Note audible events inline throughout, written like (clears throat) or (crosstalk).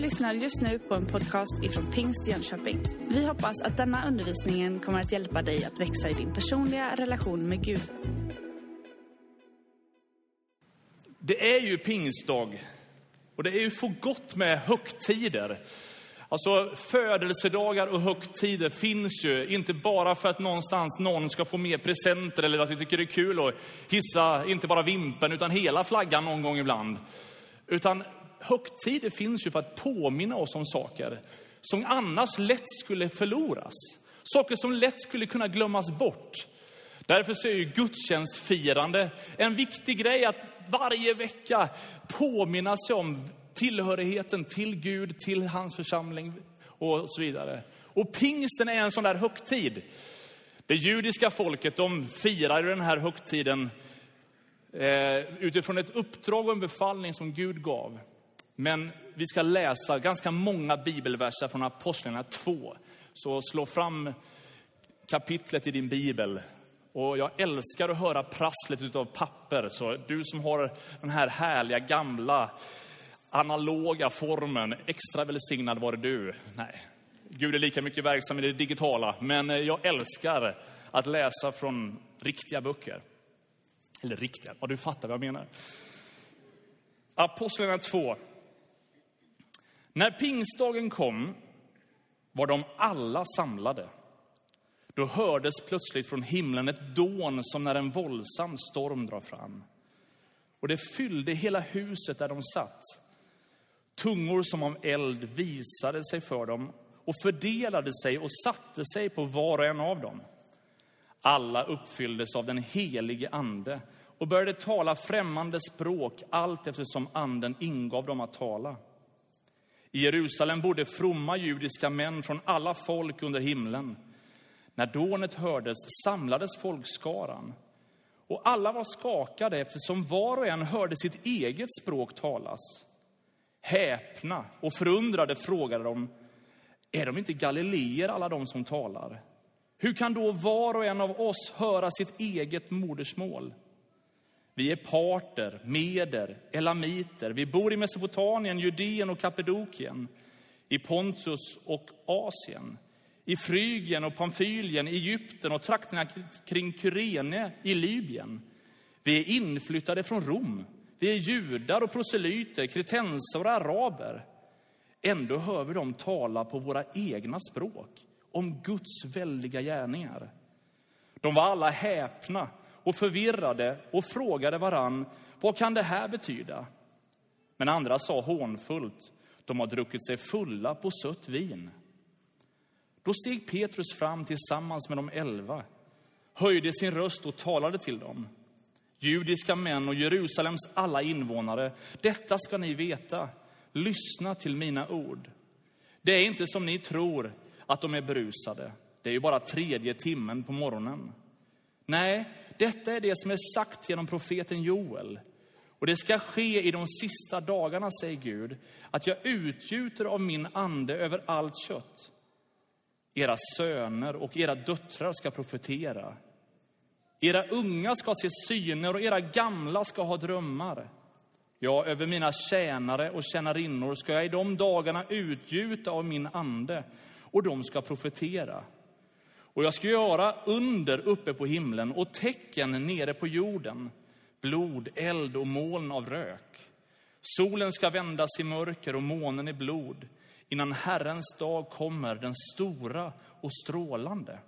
lyssnar just nu på en podcast ifrån Pingst Jönköping. Vi hoppas att denna undervisning kommer att hjälpa dig att växa i din personliga relation med Gud. Det är ju pingstdag och det är ju för gott med högtider. Alltså födelsedagar och högtider finns ju inte bara för att någonstans någon ska få mer presenter eller att vi tycker det är kul att hissa inte bara vimpen utan hela flaggan någon gång ibland. Utan högtider finns ju för att påminna oss om saker som annars lätt skulle förloras. Saker som lätt skulle kunna glömmas bort. Därför så är ju gudstjänstfirande en viktig grej att varje vecka påminna sig om tillhörigheten till Gud, till hans församling och så vidare. Och pingsten är en sån där högtid. Det judiska folket, de firar den här högtiden eh, utifrån ett uppdrag och en befallning som Gud gav. Men vi ska läsa ganska många bibelverser från Apostlarna 2. Så slå fram kapitlet i din bibel. Och jag älskar att höra prasslet av papper. Så du som har den här härliga gamla analoga formen, extra välsignad var du. Nej, Gud är lika mycket verksam i det digitala. Men eh, jag älskar att läsa från riktiga böcker. Eller riktiga, ja du fattar vad jag menar. Apostlagärningarna 2, när pingstdagen kom var de alla samlade. Då hördes plötsligt från himlen ett dån som när en våldsam storm drar fram. Och det fyllde hela huset där de satt. Tungor som av eld visade sig för dem och fördelade sig och satte sig på var och en av dem. Alla uppfylldes av den helige Ande och började tala främmande språk allt eftersom Anden ingav dem att tala. I Jerusalem bodde fromma judiska män från alla folk under himlen. När dånet hördes samlades folkskaran och alla var skakade eftersom var och en hörde sitt eget språk talas. Häpna och förundrade frågade de, är de inte galileer alla de som talar? Hur kan då var och en av oss höra sitt eget modersmål? Vi är parter, meder, elamiter. Vi bor i Mesopotamien, Judeen och Kappadokien, i Pontus och Asien, i Frygien och Pamfylien, Egypten och trakterna kring Kyrene i Libyen. Vi är inflyttade från Rom. Vi är judar och proselyter, kretenser och araber. Ändå hör vi dem tala på våra egna språk om Guds väldiga gärningar. De var alla häpna och förvirrade och frågade varann, vad kan det här betyda? Men andra sa hånfullt, de har druckit sig fulla på sött vin. Då steg Petrus fram tillsammans med de elva, höjde sin röst och talade till dem. Judiska män och Jerusalems alla invånare, detta ska ni veta. Lyssna till mina ord. Det är inte som ni tror att de är berusade. Det är ju bara tredje timmen på morgonen. Nej, detta är det som är sagt genom profeten Joel. Och det ska ske i de sista dagarna, säger Gud, att jag utgjuter av min ande över allt kött. Era söner och era döttrar ska profetera. Era unga ska se syner och era gamla ska ha drömmar. Ja, över mina tjänare och tjänarinnor ska jag i de dagarna utgjuta av min ande och de ska profetera. Och jag ska göra under uppe på himlen och tecken nere på jorden, blod, eld och moln av rök. Solen ska vändas i mörker och månen i blod innan Herrens dag kommer, den stora och strålande.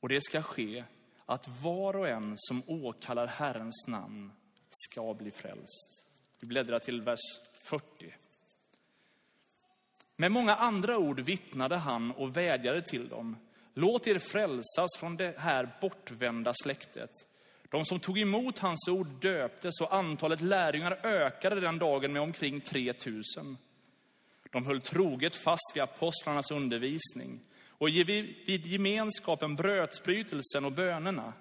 Och det ska ske att var och en som åkallar Herrens namn ska bli frälst. Vi bläddrar till vers 40. Med många andra ord vittnade han och vädjade till dem. Låt er frälsas från det här bortvända släktet. De som tog emot hans ord döptes och antalet lärjungar ökade den dagen med omkring 3000. De höll troget fast vid apostlarnas undervisning och vid gemenskapen, brödsbrytelsen och bönerna.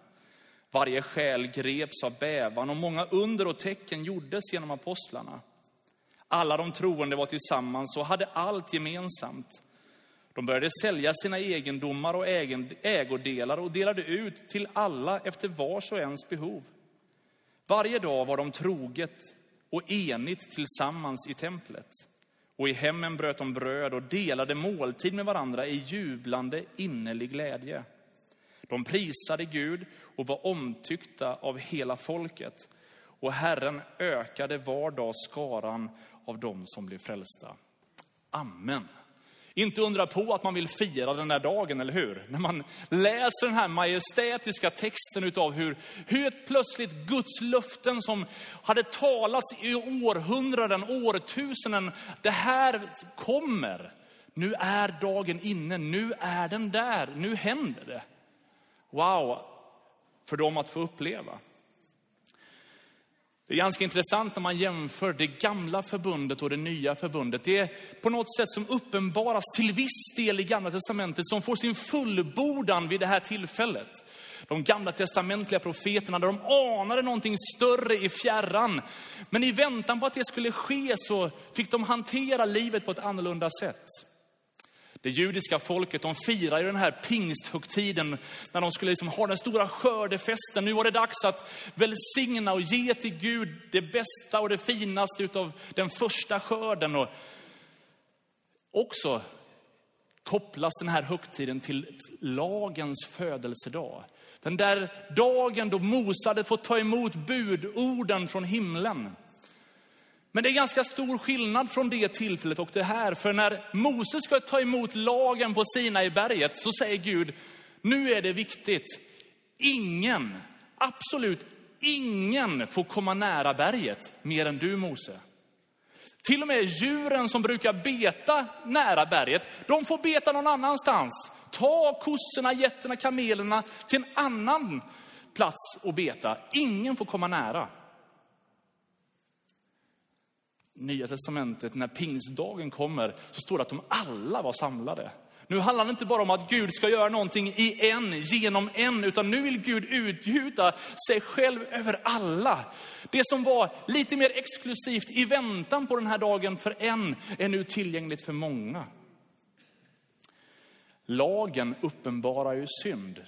Varje själ greps av bävan och många under och tecken gjordes genom apostlarna. Alla de troende var tillsammans och hade allt gemensamt. De började sälja sina egendomar och ägodelar och delade ut till alla efter vars och ens behov. Varje dag var de troget och enigt tillsammans i templet. Och i hemmen bröt de bröd och delade måltid med varandra i jublande innerlig glädje. De prisade Gud och var omtyckta av hela folket. Och Herren ökade var dag skaran av dem som blev frälsta. Amen. Inte undra på att man vill fira den här dagen, eller hur? När man läser den här majestätiska texten utav hur, hur plötsligt Guds löften som hade talats i århundraden, årtusenden, det här kommer. Nu är dagen inne, nu är den där, nu händer det. Wow, för dem att få uppleva. Det är ganska intressant när man jämför det gamla förbundet och det nya förbundet. Det är på något sätt som uppenbaras till viss del i gamla testamentet som får sin fullbordan vid det här tillfället. De gamla testamentliga profeterna, där de anade någonting större i fjärran. Men i väntan på att det skulle ske så fick de hantera livet på ett annorlunda sätt. Det judiska folket de firar ju den här pingsthögtiden när de skulle liksom ha den stora skördefesten. Nu var det dags att välsigna och ge till Gud det bästa och det finaste av den första skörden. Och också kopplas den här högtiden till lagens födelsedag. Den där dagen då Mose hade fått ta emot budorden från himlen. Men det är ganska stor skillnad från det tillfället och det här. För när Moses ska ta emot lagen på Sina i berget så säger Gud, nu är det viktigt. Ingen, absolut ingen får komma nära berget mer än du Mose. Till och med djuren som brukar beta nära berget, de får beta någon annanstans. Ta kossorna, getterna, kamelerna till en annan plats och beta. Ingen får komma nära. Nya testamentet, när pingstdagen kommer, så står det att de alla var samlade. Nu handlar det inte bara om att Gud ska göra någonting i en, genom en, utan nu vill Gud utgjuta sig själv över alla. Det som var lite mer exklusivt i väntan på den här dagen för en, är nu tillgängligt för många. Lagen uppenbarar ju synd.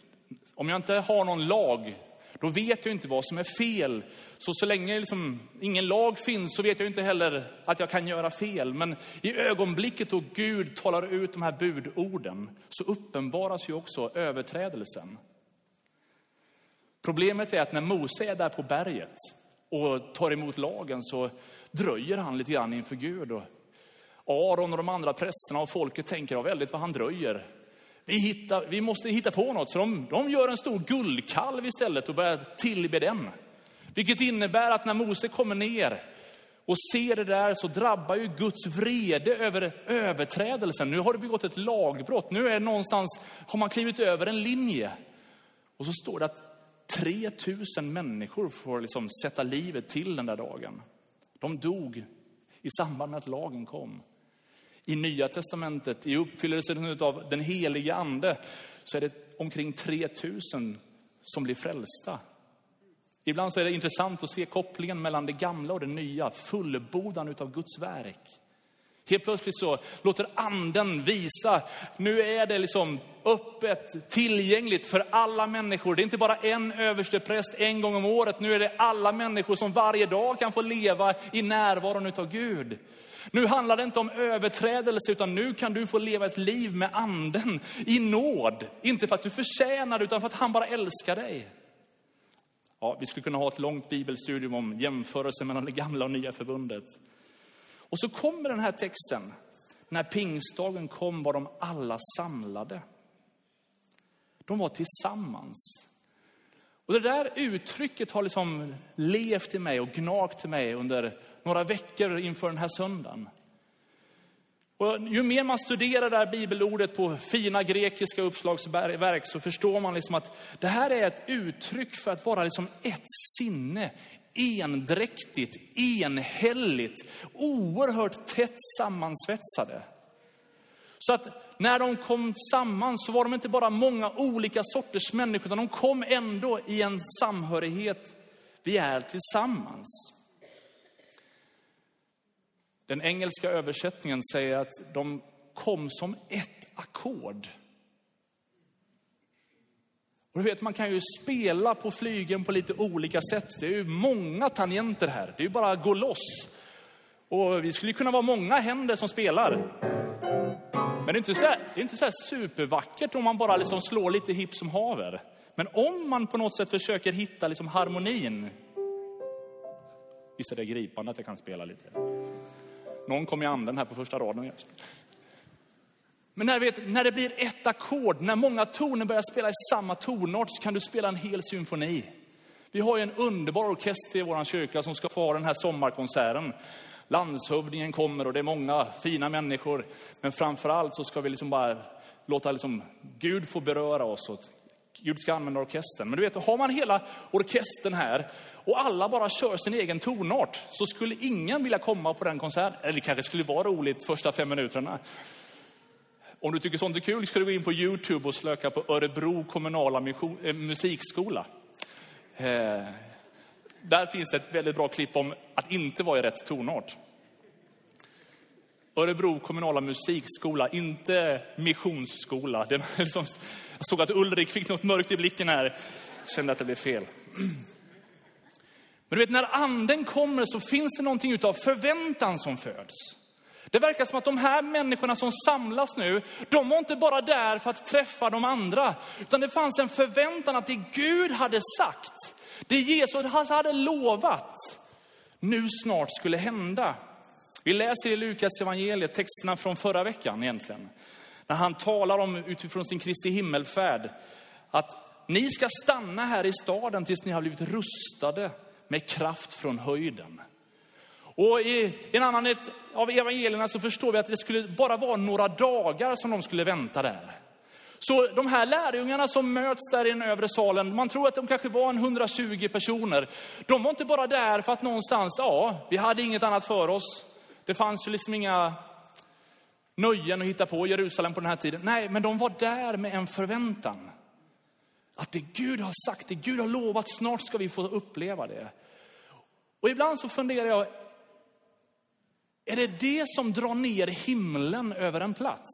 Om jag inte har någon lag då vet jag inte vad som är fel. Så så länge liksom ingen lag finns så vet jag inte heller att jag kan göra fel. Men i ögonblicket då Gud talar ut de här budorden så uppenbaras ju också överträdelsen. Problemet är att när Mose är där på berget och tar emot lagen så dröjer han lite grann inför Gud. Och Aron och de andra prästerna och folket tänker ja, väldigt vad han dröjer. Vi, hittar, vi måste hitta på något. Så de, de gör en stor guldkalv istället och börjar tillbe den. Vilket innebär att när Mose kommer ner och ser det där så drabbar ju Guds vrede över överträdelsen. Nu har du begått ett lagbrott. Nu är det någonstans, har man klivit över en linje. Och så står det att 3000 människor får liksom sätta livet till den där dagen. De dog i samband med att lagen kom i Nya Testamentet, i uppfyllelsen av den heliga ande, så är det omkring 3000 som blir frälsta. Ibland så är det intressant att se kopplingen mellan det gamla och det nya, fullbordan av Guds verk. Helt plötsligt så låter anden visa, nu är det liksom öppet, tillgängligt för alla människor. Det är inte bara en överstepräst en gång om året, nu är det alla människor som varje dag kan få leva i närvaron av Gud. Nu handlar det inte om överträdelse, utan nu kan du få leva ett liv med anden i nåd. Inte för att du förtjänar utan för att han bara älskar dig. Ja, vi skulle kunna ha ett långt bibelstudium om jämförelsen mellan det gamla och nya förbundet. Och så kommer den här texten. När pingstdagen kom var de alla samlade. De var tillsammans. Och det där uttrycket har liksom levt i mig och gnagt i mig under några veckor inför den här söndagen. Och ju mer man studerar det här bibelordet på fina grekiska uppslagsverk så förstår man liksom att det här är ett uttryck för att vara liksom ett sinne, endräktigt, enhälligt, oerhört tätt sammansvetsade. Så att när de kom samman så var de inte bara många olika sorters människor, utan de kom ändå i en samhörighet. Vi är tillsammans. Den engelska översättningen säger att de kom som ett ackord. Och du vet, man kan ju spela på flygen på lite olika sätt. Det är ju många tangenter här. Det är ju bara att gå loss. Och vi skulle kunna vara många händer som spelar. Men det är inte så här, det är inte så här supervackert om man bara liksom slår lite hipp som haver. Men om man på något sätt försöker hitta liksom harmonin. Visst är det gripande att jag kan spela lite. Någon kom i anden här på första raden. Men när, vet, när det blir ett ackord, när många toner börjar spela i samma tonart så kan du spela en hel symfoni. Vi har ju en underbar orkester i vår kyrka som ska få ha den här sommarkonserten. Landshövdingen kommer och det är många fina människor. Men framför allt så ska vi liksom bara låta liksom Gud få beröra oss. Och Gud ska använda orkestern. Men du vet, har man hela orkestern här och alla bara kör sin egen tonart så skulle ingen vilja komma på den konserten. Eller det kanske skulle vara roligt första fem minuterna. Om du tycker sånt är kul ska du gå in på Youtube och slöka på Örebro kommunala eh, musikskola. Eh, där finns det ett väldigt bra klipp om att inte vara i rätt tonart. Örebro kommunala musikskola, inte missionsskola. Det liksom, jag såg att Ulrik fick något mörkt i blicken här. Kände att det blev fel. Men du vet, när anden kommer så finns det någonting utav förväntan som föds. Det verkar som att de här människorna som samlas nu, de var inte bara där för att träffa de andra, utan det fanns en förväntan att det Gud hade sagt, det Jesus hade lovat, nu snart skulle hända. Vi läser i Lukas evangeliet texterna från förra veckan egentligen. När han talar om utifrån sin Kristi himmelfärd, att ni ska stanna här i staden tills ni har blivit rustade med kraft från höjden. Och i en annan av evangelierna så förstår vi att det skulle bara vara några dagar som de skulle vänta där. Så de här lärjungarna som möts där i den övre salen, man tror att de kanske var en 120 personer. De var inte bara där för att någonstans, ja, vi hade inget annat för oss. Det fanns ju liksom inga nöjen att hitta på i Jerusalem på den här tiden. Nej, men de var där med en förväntan. Att det Gud har sagt, det Gud har lovat, snart ska vi få uppleva det. Och ibland så funderar jag, är det det som drar ner himlen över en plats?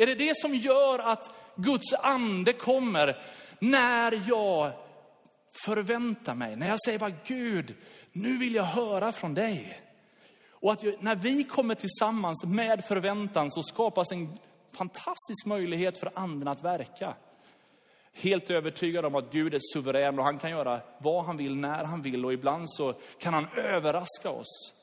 Är det det som gör att Guds ande kommer när jag förväntar mig, när jag säger vad Gud, nu vill jag höra från dig. Och att när vi kommer tillsammans med förväntan så skapas en fantastisk möjlighet för anden att verka. Helt övertygad om att Gud är suverän och han kan göra vad han vill, när han vill och ibland så kan han överraska oss.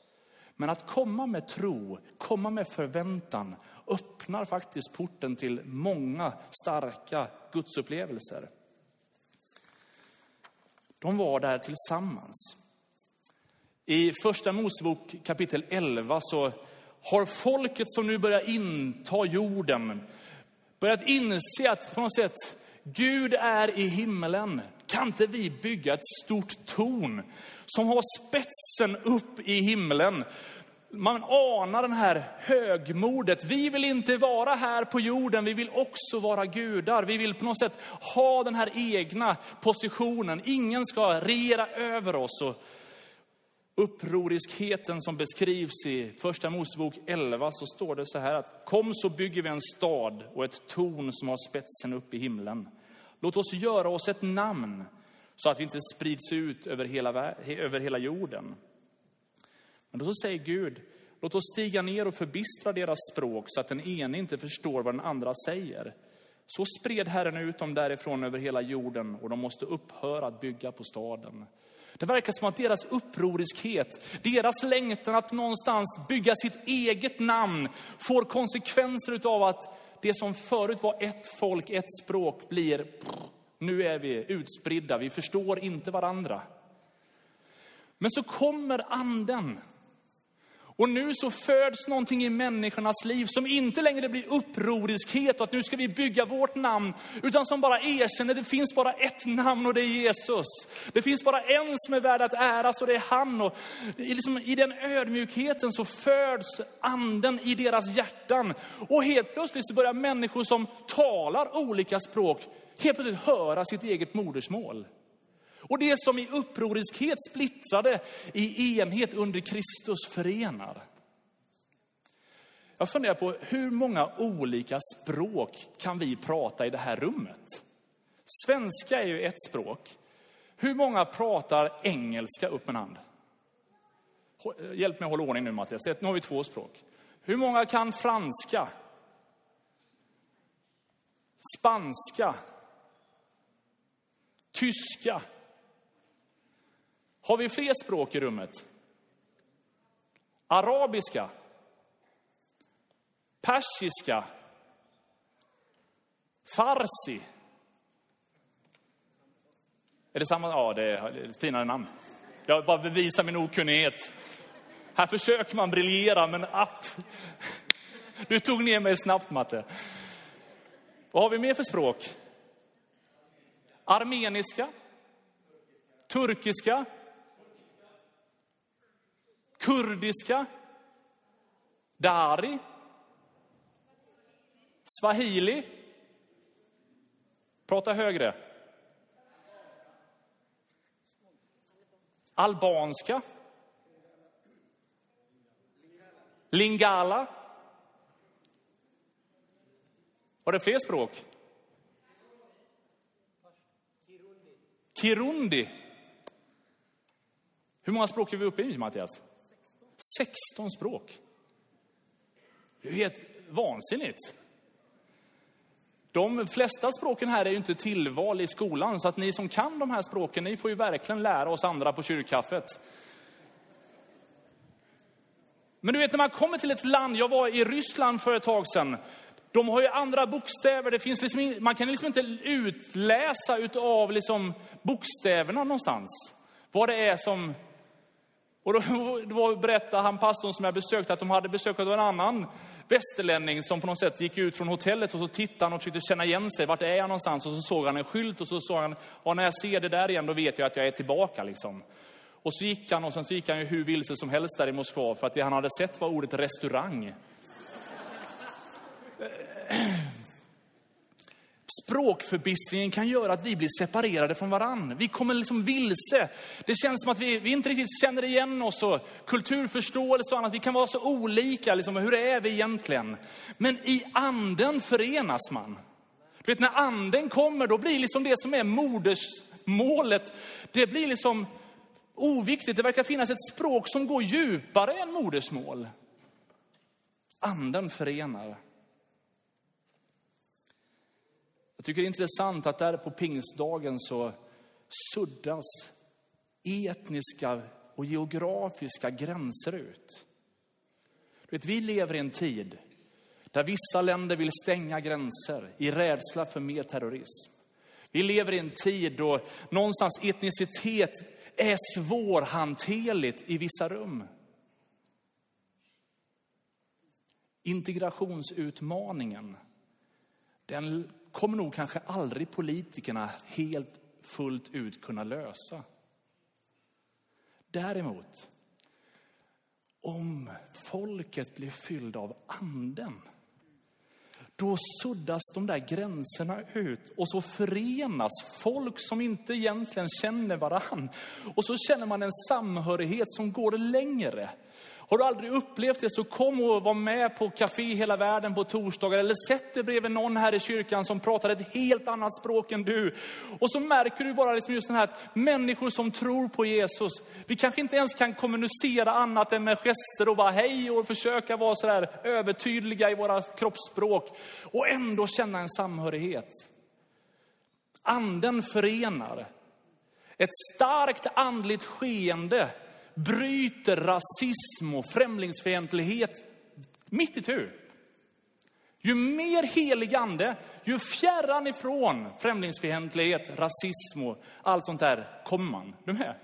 Men att komma med tro, komma med förväntan öppnar faktiskt porten till många starka gudsupplevelser. De var där tillsammans. I första Mosebok kapitel 11 så har folket som nu börjar inta jorden börjat inse att på något sätt Gud är i himmelen. Kan inte vi bygga ett stort torn som har spetsen upp i himlen man anar den här högmodet. Vi vill inte vara här på jorden, vi vill också vara gudar. Vi vill på något sätt ha den här egna positionen. Ingen ska regera över oss. Och upproriskheten som beskrivs i Första Mosebok 11 så står det så här att kom så bygger vi en stad och ett torn som har spetsen upp i himlen. Låt oss göra oss ett namn så att vi inte sprids ut över hela, över hela jorden. Men då säger Gud, låt oss stiga ner och förbistra deras språk så att den ene inte förstår vad den andra säger. Så spred Herren ut dem därifrån över hela jorden och de måste upphöra att bygga på staden. Det verkar som att deras upproriskhet, deras längtan att någonstans bygga sitt eget namn får konsekvenser av att det som förut var ett folk, ett språk blir, nu är vi utspridda, vi förstår inte varandra. Men så kommer anden och nu så föds någonting i människornas liv som inte längre blir upproriskhet och att nu ska vi bygga vårt namn, utan som bara erkänner det finns bara ett namn och det är Jesus. Det finns bara en som är värd att äras och det är han. Och liksom I den ödmjukheten så föds anden i deras hjärtan. Och helt plötsligt så börjar människor som talar olika språk helt plötsligt höra sitt eget modersmål. Och det som i upproriskhet splittrade i enhet under Kristus förenar. Jag funderar på hur många olika språk kan vi prata i det här rummet? Svenska är ju ett språk. Hur många pratar engelska upp en hand? Hjälp mig att hålla ordning nu Mattias. Nu har vi två språk. Hur många kan franska? Spanska? Tyska? Har vi fler språk i rummet? Arabiska? Persiska? Farsi? Är det samma? Ja, det är finare namn. Jag bara bevisar min okunnighet. Här försöker man briljera, men app. Du tog ner mig snabbt, Matte. Vad har vi mer för språk? Armeniska? Turkiska? Kurdiska? Dari? Swahili? Prata högre. Albanska? Lingala? Var det fler språk? Kirundi. Hur många språk är vi uppe i, Mattias? 16 språk. Det är helt vansinnigt. De flesta språken här är ju inte tillval i skolan, så att ni som kan de här språken, ni får ju verkligen lära oss andra på kyrkkaffet. Men du vet, när man kommer till ett land, jag var i Ryssland för ett tag sedan, de har ju andra bokstäver, det finns liksom, man kan liksom inte utläsa utav liksom bokstäverna någonstans. Vad det är som... Och då, (laughs) då berättade han, pastorn som jag besökte, att de hade besökt en annan västerlänning som på något sätt gick ut från hotellet och så tittade han och försökte känna igen sig. Vart är jag någonstans? Och så såg han en skylt och så sa han, ja, när jag ser det där igen då vet jag att jag är tillbaka liksom. Och så gick han och sen så gick han ju hur vilse som helst där i Moskva för att det han hade sett var ordet restaurang. (clears throat) Språkförbistringen kan göra att vi blir separerade från varann. Vi kommer liksom vilse. Det känns som att vi, vi inte riktigt känner igen oss och kulturförståelse och annat. Vi kan vara så olika. Liksom, hur är vi egentligen? Men i anden förenas man. Du vet, när anden kommer, då blir liksom det som är modersmålet, det blir liksom oviktigt. Det verkar finnas ett språk som går djupare än modersmål. Anden förenar. Jag tycker det är intressant att där på pingstdagen så suddas etniska och geografiska gränser ut. Du vet, vi lever i en tid där vissa länder vill stänga gränser i rädsla för mer terrorism. Vi lever i en tid då någonstans etnicitet är svårhanterligt i vissa rum. Integrationsutmaningen, den kommer nog kanske aldrig politikerna helt fullt ut kunna lösa. Däremot, om folket blir fylld av anden, då suddas de där gränserna ut och så förenas folk som inte egentligen känner varann. Och så känner man en samhörighet som går längre. Har du aldrig upplevt det så kom och var med på Café Hela Världen på torsdagar eller sätt dig bredvid någon här i kyrkan som pratar ett helt annat språk än du. Och så märker du bara liksom just den här att människor som tror på Jesus, vi kanske inte ens kan kommunicera annat än med gester och bara hej och försöka vara så där övertydliga i våra kroppsspråk och ändå känna en samhörighet. Anden förenar. Ett starkt andligt skeende bryter rasism och främlingsfientlighet mitt i tur. Ju mer helig ande, ju fjärran ifrån främlingsfientlighet, rasism och allt sånt där kommer man. Du med?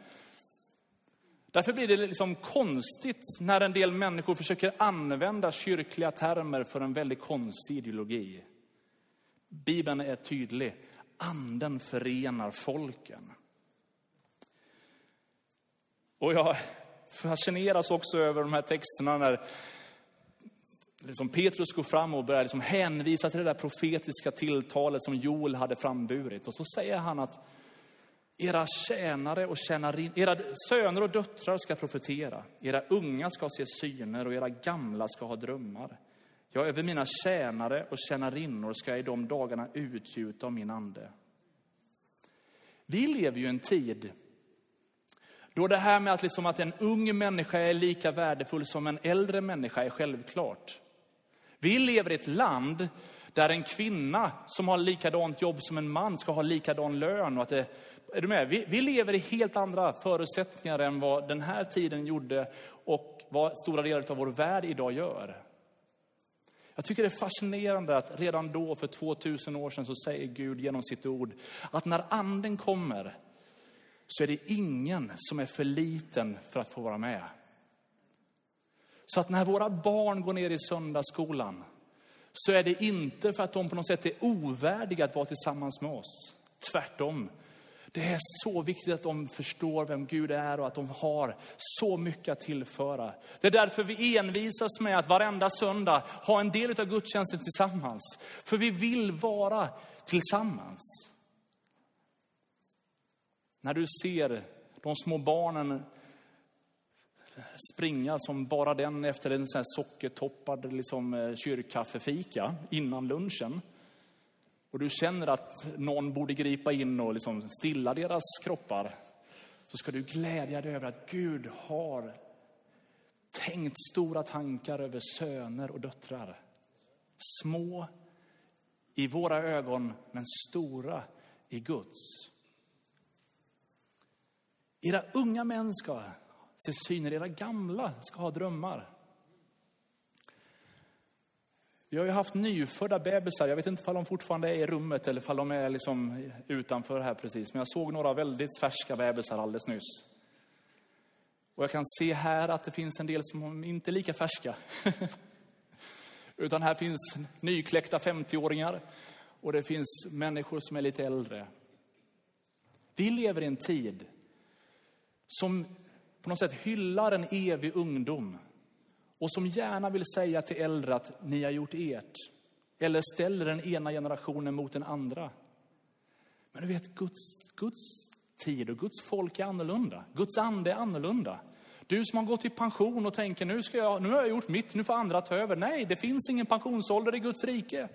Därför blir det liksom konstigt när en del människor försöker använda kyrkliga termer för en väldigt konstig ideologi. Bibeln är tydlig. Anden förenar folken. Och jag fascineras också över de här texterna när liksom Petrus går fram och börjar liksom hänvisa till det där profetiska tilltalet som Joel hade framburit. Och så säger han att era tjänare och tjänarin, era söner och döttrar ska profetera. Era unga ska se syner och era gamla ska ha drömmar. Ja, över mina tjänare och tjänarinnor ska jag i de dagarna utgjuta av min ande. Vi lever ju i en tid då det här med att, liksom att en ung människa är lika värdefull som en äldre människa är självklart. Vi lever i ett land där en kvinna som har likadant jobb som en man ska ha likadan lön. Och att det, är du med? Vi, vi lever i helt andra förutsättningar än vad den här tiden gjorde och vad stora delar av vår värld idag gör. Jag tycker det är fascinerande att redan då, för 2000 år sedan, så säger Gud genom sitt ord att när anden kommer så är det ingen som är för liten för att få vara med. Så att när våra barn går ner i söndagsskolan så är det inte för att de på något sätt är ovärdiga att vara tillsammans med oss. Tvärtom. Det är så viktigt att de förstår vem Gud är och att de har så mycket att tillföra. Det är därför vi envisas med att varenda söndag ha en del av gudstjänsten tillsammans. För vi vill vara tillsammans. När du ser de små barnen springa som bara den efter en sån här sockertoppad liksom, eh, kyrkkaffefika innan lunchen. Och du känner att någon borde gripa in och liksom stilla deras kroppar. Så ska du glädja dig över att Gud har tänkt stora tankar över söner och döttrar. Små i våra ögon, men stora i Guds. Era unga män ska se syner, era gamla ska ha drömmar. Vi har ju haft nyfödda bebisar. Jag vet inte om de fortfarande är i rummet eller om de är liksom utanför här precis. Men jag såg några väldigt färska bebisar alldeles nyss. Och jag kan se här att det finns en del som inte är lika färska. (laughs) Utan här finns nykläckta 50-åringar och det finns människor som är lite äldre. Vi lever i en tid som på något sätt hyllar en evig ungdom och som gärna vill säga till äldre att ni har gjort ert. Eller ställer den ena generationen mot den andra. Men du vet, Guds, Guds tid och Guds folk är annorlunda. Guds ande är annorlunda. Du som har gått i pension och tänker nu, ska jag, nu har jag gjort mitt, nu får andra ta över. Nej, det finns ingen pensionsålder i Guds rike.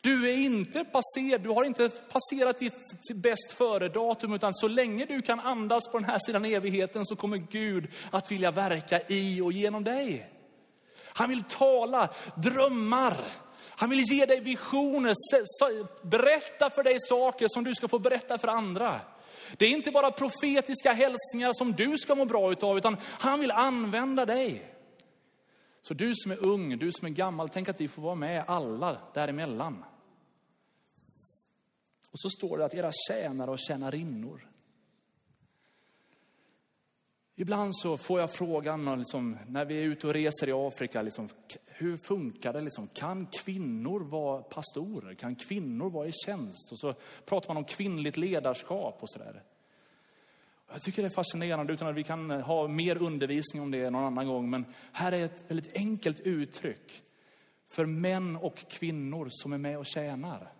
Du är inte passerad, du har inte passerat ditt bäst före-datum, utan så länge du kan andas på den här sidan evigheten så kommer Gud att vilja verka i och genom dig. Han vill tala drömmar. Han vill ge dig visioner, berätta för dig saker som du ska få berätta för andra. Det är inte bara profetiska hälsningar som du ska må bra utav, utan han vill använda dig. Så du som är ung, du som är gammal, tänk att vi får vara med alla däremellan. Och så står det att era tjänare och tjänarinnor. Ibland så får jag frågan liksom, när vi är ute och reser i Afrika, liksom, hur funkar det? Liksom, kan kvinnor vara pastorer? Kan kvinnor vara i tjänst? Och så pratar man om kvinnligt ledarskap och sådär. Jag tycker det är fascinerande, utan att vi kan eh, ha mer undervisning om det någon annan gång. Men här är ett väldigt enkelt uttryck för män och kvinnor som är med och tjänar.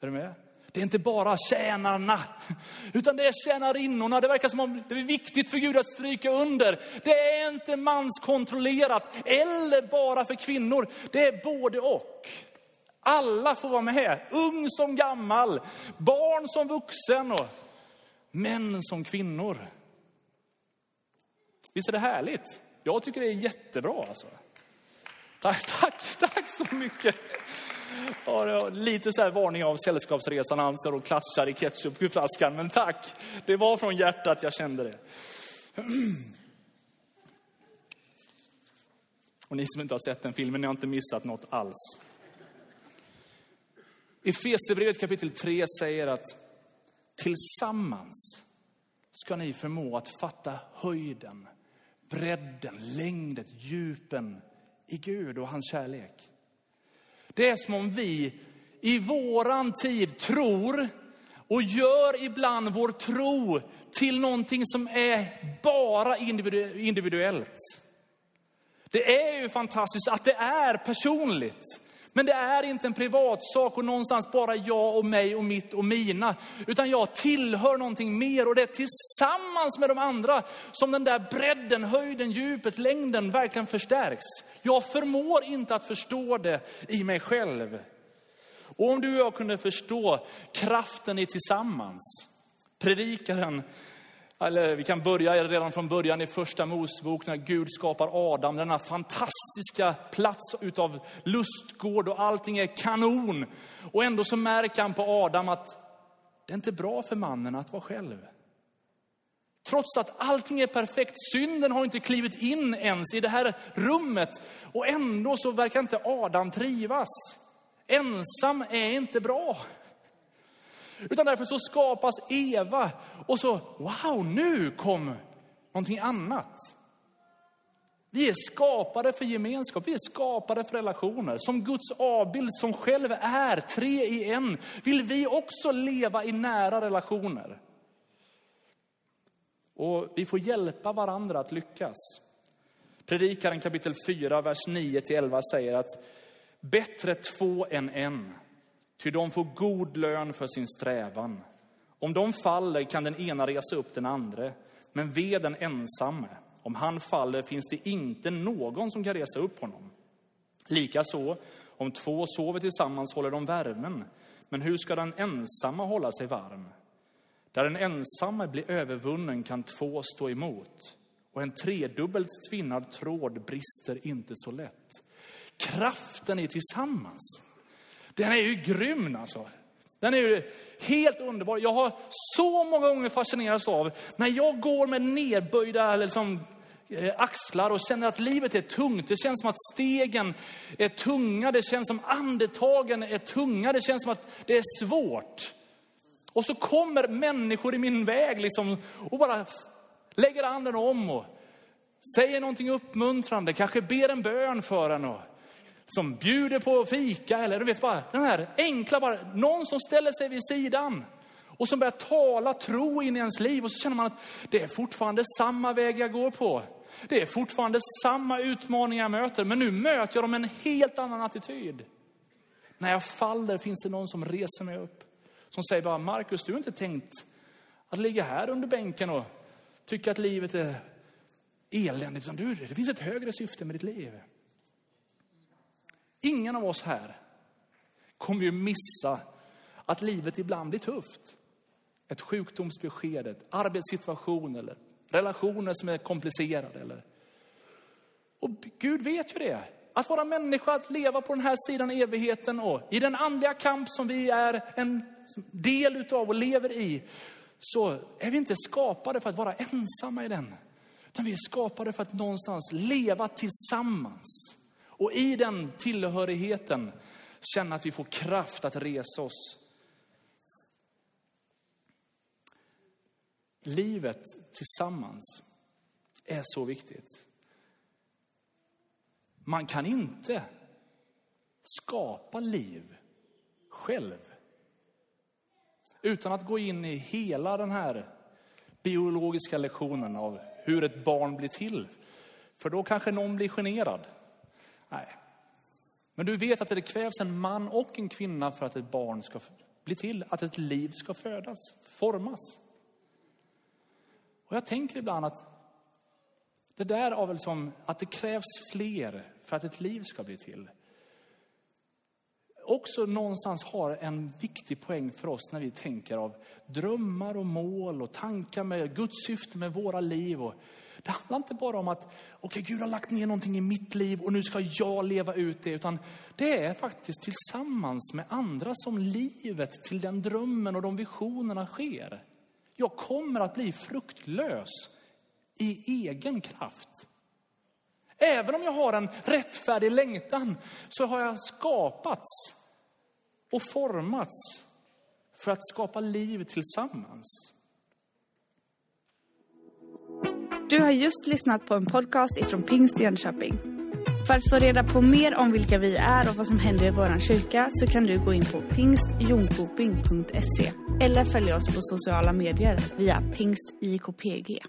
Är du med? Det är inte bara tjänarna, (laughs) utan det är tjänarinnorna. Det verkar som om det är viktigt för Gud att stryka under. Det är inte manskontrollerat eller bara för kvinnor. Det är både och. Alla får vara med, ung som gammal, barn som vuxen och män som kvinnor. Visst är det härligt? Jag tycker det är jättebra. Alltså. Tack, tack, tack så mycket. Ja, lite så här varning av Sällskapsresan, han står och klatsar i ketchupflaskan. Men tack, det var från hjärtat jag kände det. Och ni som inte har sett den filmen, ni har inte missat något alls. I Efesierbrevet kapitel 3 säger att tillsammans ska ni förmå att fatta höjden, bredden, längden, djupen i Gud och hans kärlek. Det är som om vi i våran tid tror och gör ibland vår tro till någonting som är bara individuellt. Det är ju fantastiskt att det är personligt. Men det är inte en privatsak och någonstans bara jag och mig och mitt och mina. Utan jag tillhör någonting mer och det är tillsammans med de andra som den där bredden, höjden, djupet, längden verkligen förstärks. Jag förmår inte att förstå det i mig själv. Och om du och jag kunde förstå kraften i tillsammans. Predikaren eller vi kan börja redan från början i första Mosebok när Gud skapar Adam, denna fantastiska plats utav lustgård och allting är kanon. Och ändå så märker han på Adam att det är inte bra för mannen att vara själv. Trots att allting är perfekt, synden har inte klivit in ens i det här rummet. Och ändå så verkar inte Adam trivas. Ensam är inte bra. Utan därför så skapas Eva och så, wow, nu kom någonting annat. Vi är skapade för gemenskap, vi är skapade för relationer. Som Guds avbild som själv är tre i en, vill vi också leva i nära relationer. Och vi får hjälpa varandra att lyckas. Predikaren kapitel 4, vers 9-11 säger att bättre två än en, ty de får god lön för sin strävan. Om de faller kan den ena resa upp den andra, men ve den ensamme. Om han faller finns det inte någon som kan resa upp honom. Likaså, om två sover tillsammans håller de värmen, men hur ska den ensamma hålla sig varm? Där den ensamme blir övervunnen kan två stå emot. Och en tredubbelt tvinnad tråd brister inte så lätt. Kraften är tillsammans. Den är ju grym alltså. Den är ju helt underbar. Jag har så många gånger fascinerats av när jag går med nedböjda liksom, eh, axlar och känner att livet är tungt. Det känns som att stegen är tunga, det känns som andetagen är tunga, det känns som att det är svårt. Och så kommer människor i min väg liksom och bara lägger anden om och säger någonting uppmuntrande, kanske ber en bön för en och som bjuder på fika eller du vet bara den här enkla, bara någon som ställer sig vid sidan och som börjar tala tro in i ens liv och så känner man att det är fortfarande samma väg jag går på. Det är fortfarande samma utmaningar jag möter, men nu möter jag dem med en helt annan attityd. När jag faller finns det någon som reser mig upp. Som säger bara, Markus, du har inte tänkt att ligga här under bänken och tycka att livet är eländigt. Utan du, det finns ett högre syfte med ditt liv. Ingen av oss här kommer ju missa att livet ibland blir tufft. Ett sjukdomsbesked, ett arbetssituation eller relationer som är komplicerade. Eller... Och Gud vet ju det. Att vara människa, att leva på den här sidan evigheten och i den andliga kamp som vi är en del utav och lever i, så är vi inte skapade för att vara ensamma i den. Utan vi är skapade för att någonstans leva tillsammans. Och i den tillhörigheten känna att vi får kraft att resa oss. Livet tillsammans är så viktigt. Man kan inte skapa liv själv utan att gå in i hela den här biologiska lektionen av hur ett barn blir till. För då kanske någon blir generad. Nej. Men du vet att det krävs en man och en kvinna för att ett barn ska bli till, att ett liv ska födas, formas. Och jag tänker ibland att det där av liksom, att det krävs fler för att ett liv ska bli till. Också någonstans har en viktig poäng för oss när vi tänker av drömmar och mål och tankar med Guds syfte med våra liv. Och det handlar inte bara om att okay, Gud har lagt ner någonting i mitt liv och nu ska jag leva ut det. Utan det är faktiskt tillsammans med andra som livet till den drömmen och de visionerna sker. Jag kommer att bli fruktlös i egen kraft. Även om jag har en rättfärdig längtan så har jag skapats och formats för att skapa liv tillsammans. Du har just lyssnat på en podcast ifrån Pingst Jönköping. För att få reda på mer om vilka vi är och vad som händer i vår kyrka så kan du gå in på pingstjonkoping.se eller följa oss på sociala medier via pingstikpg.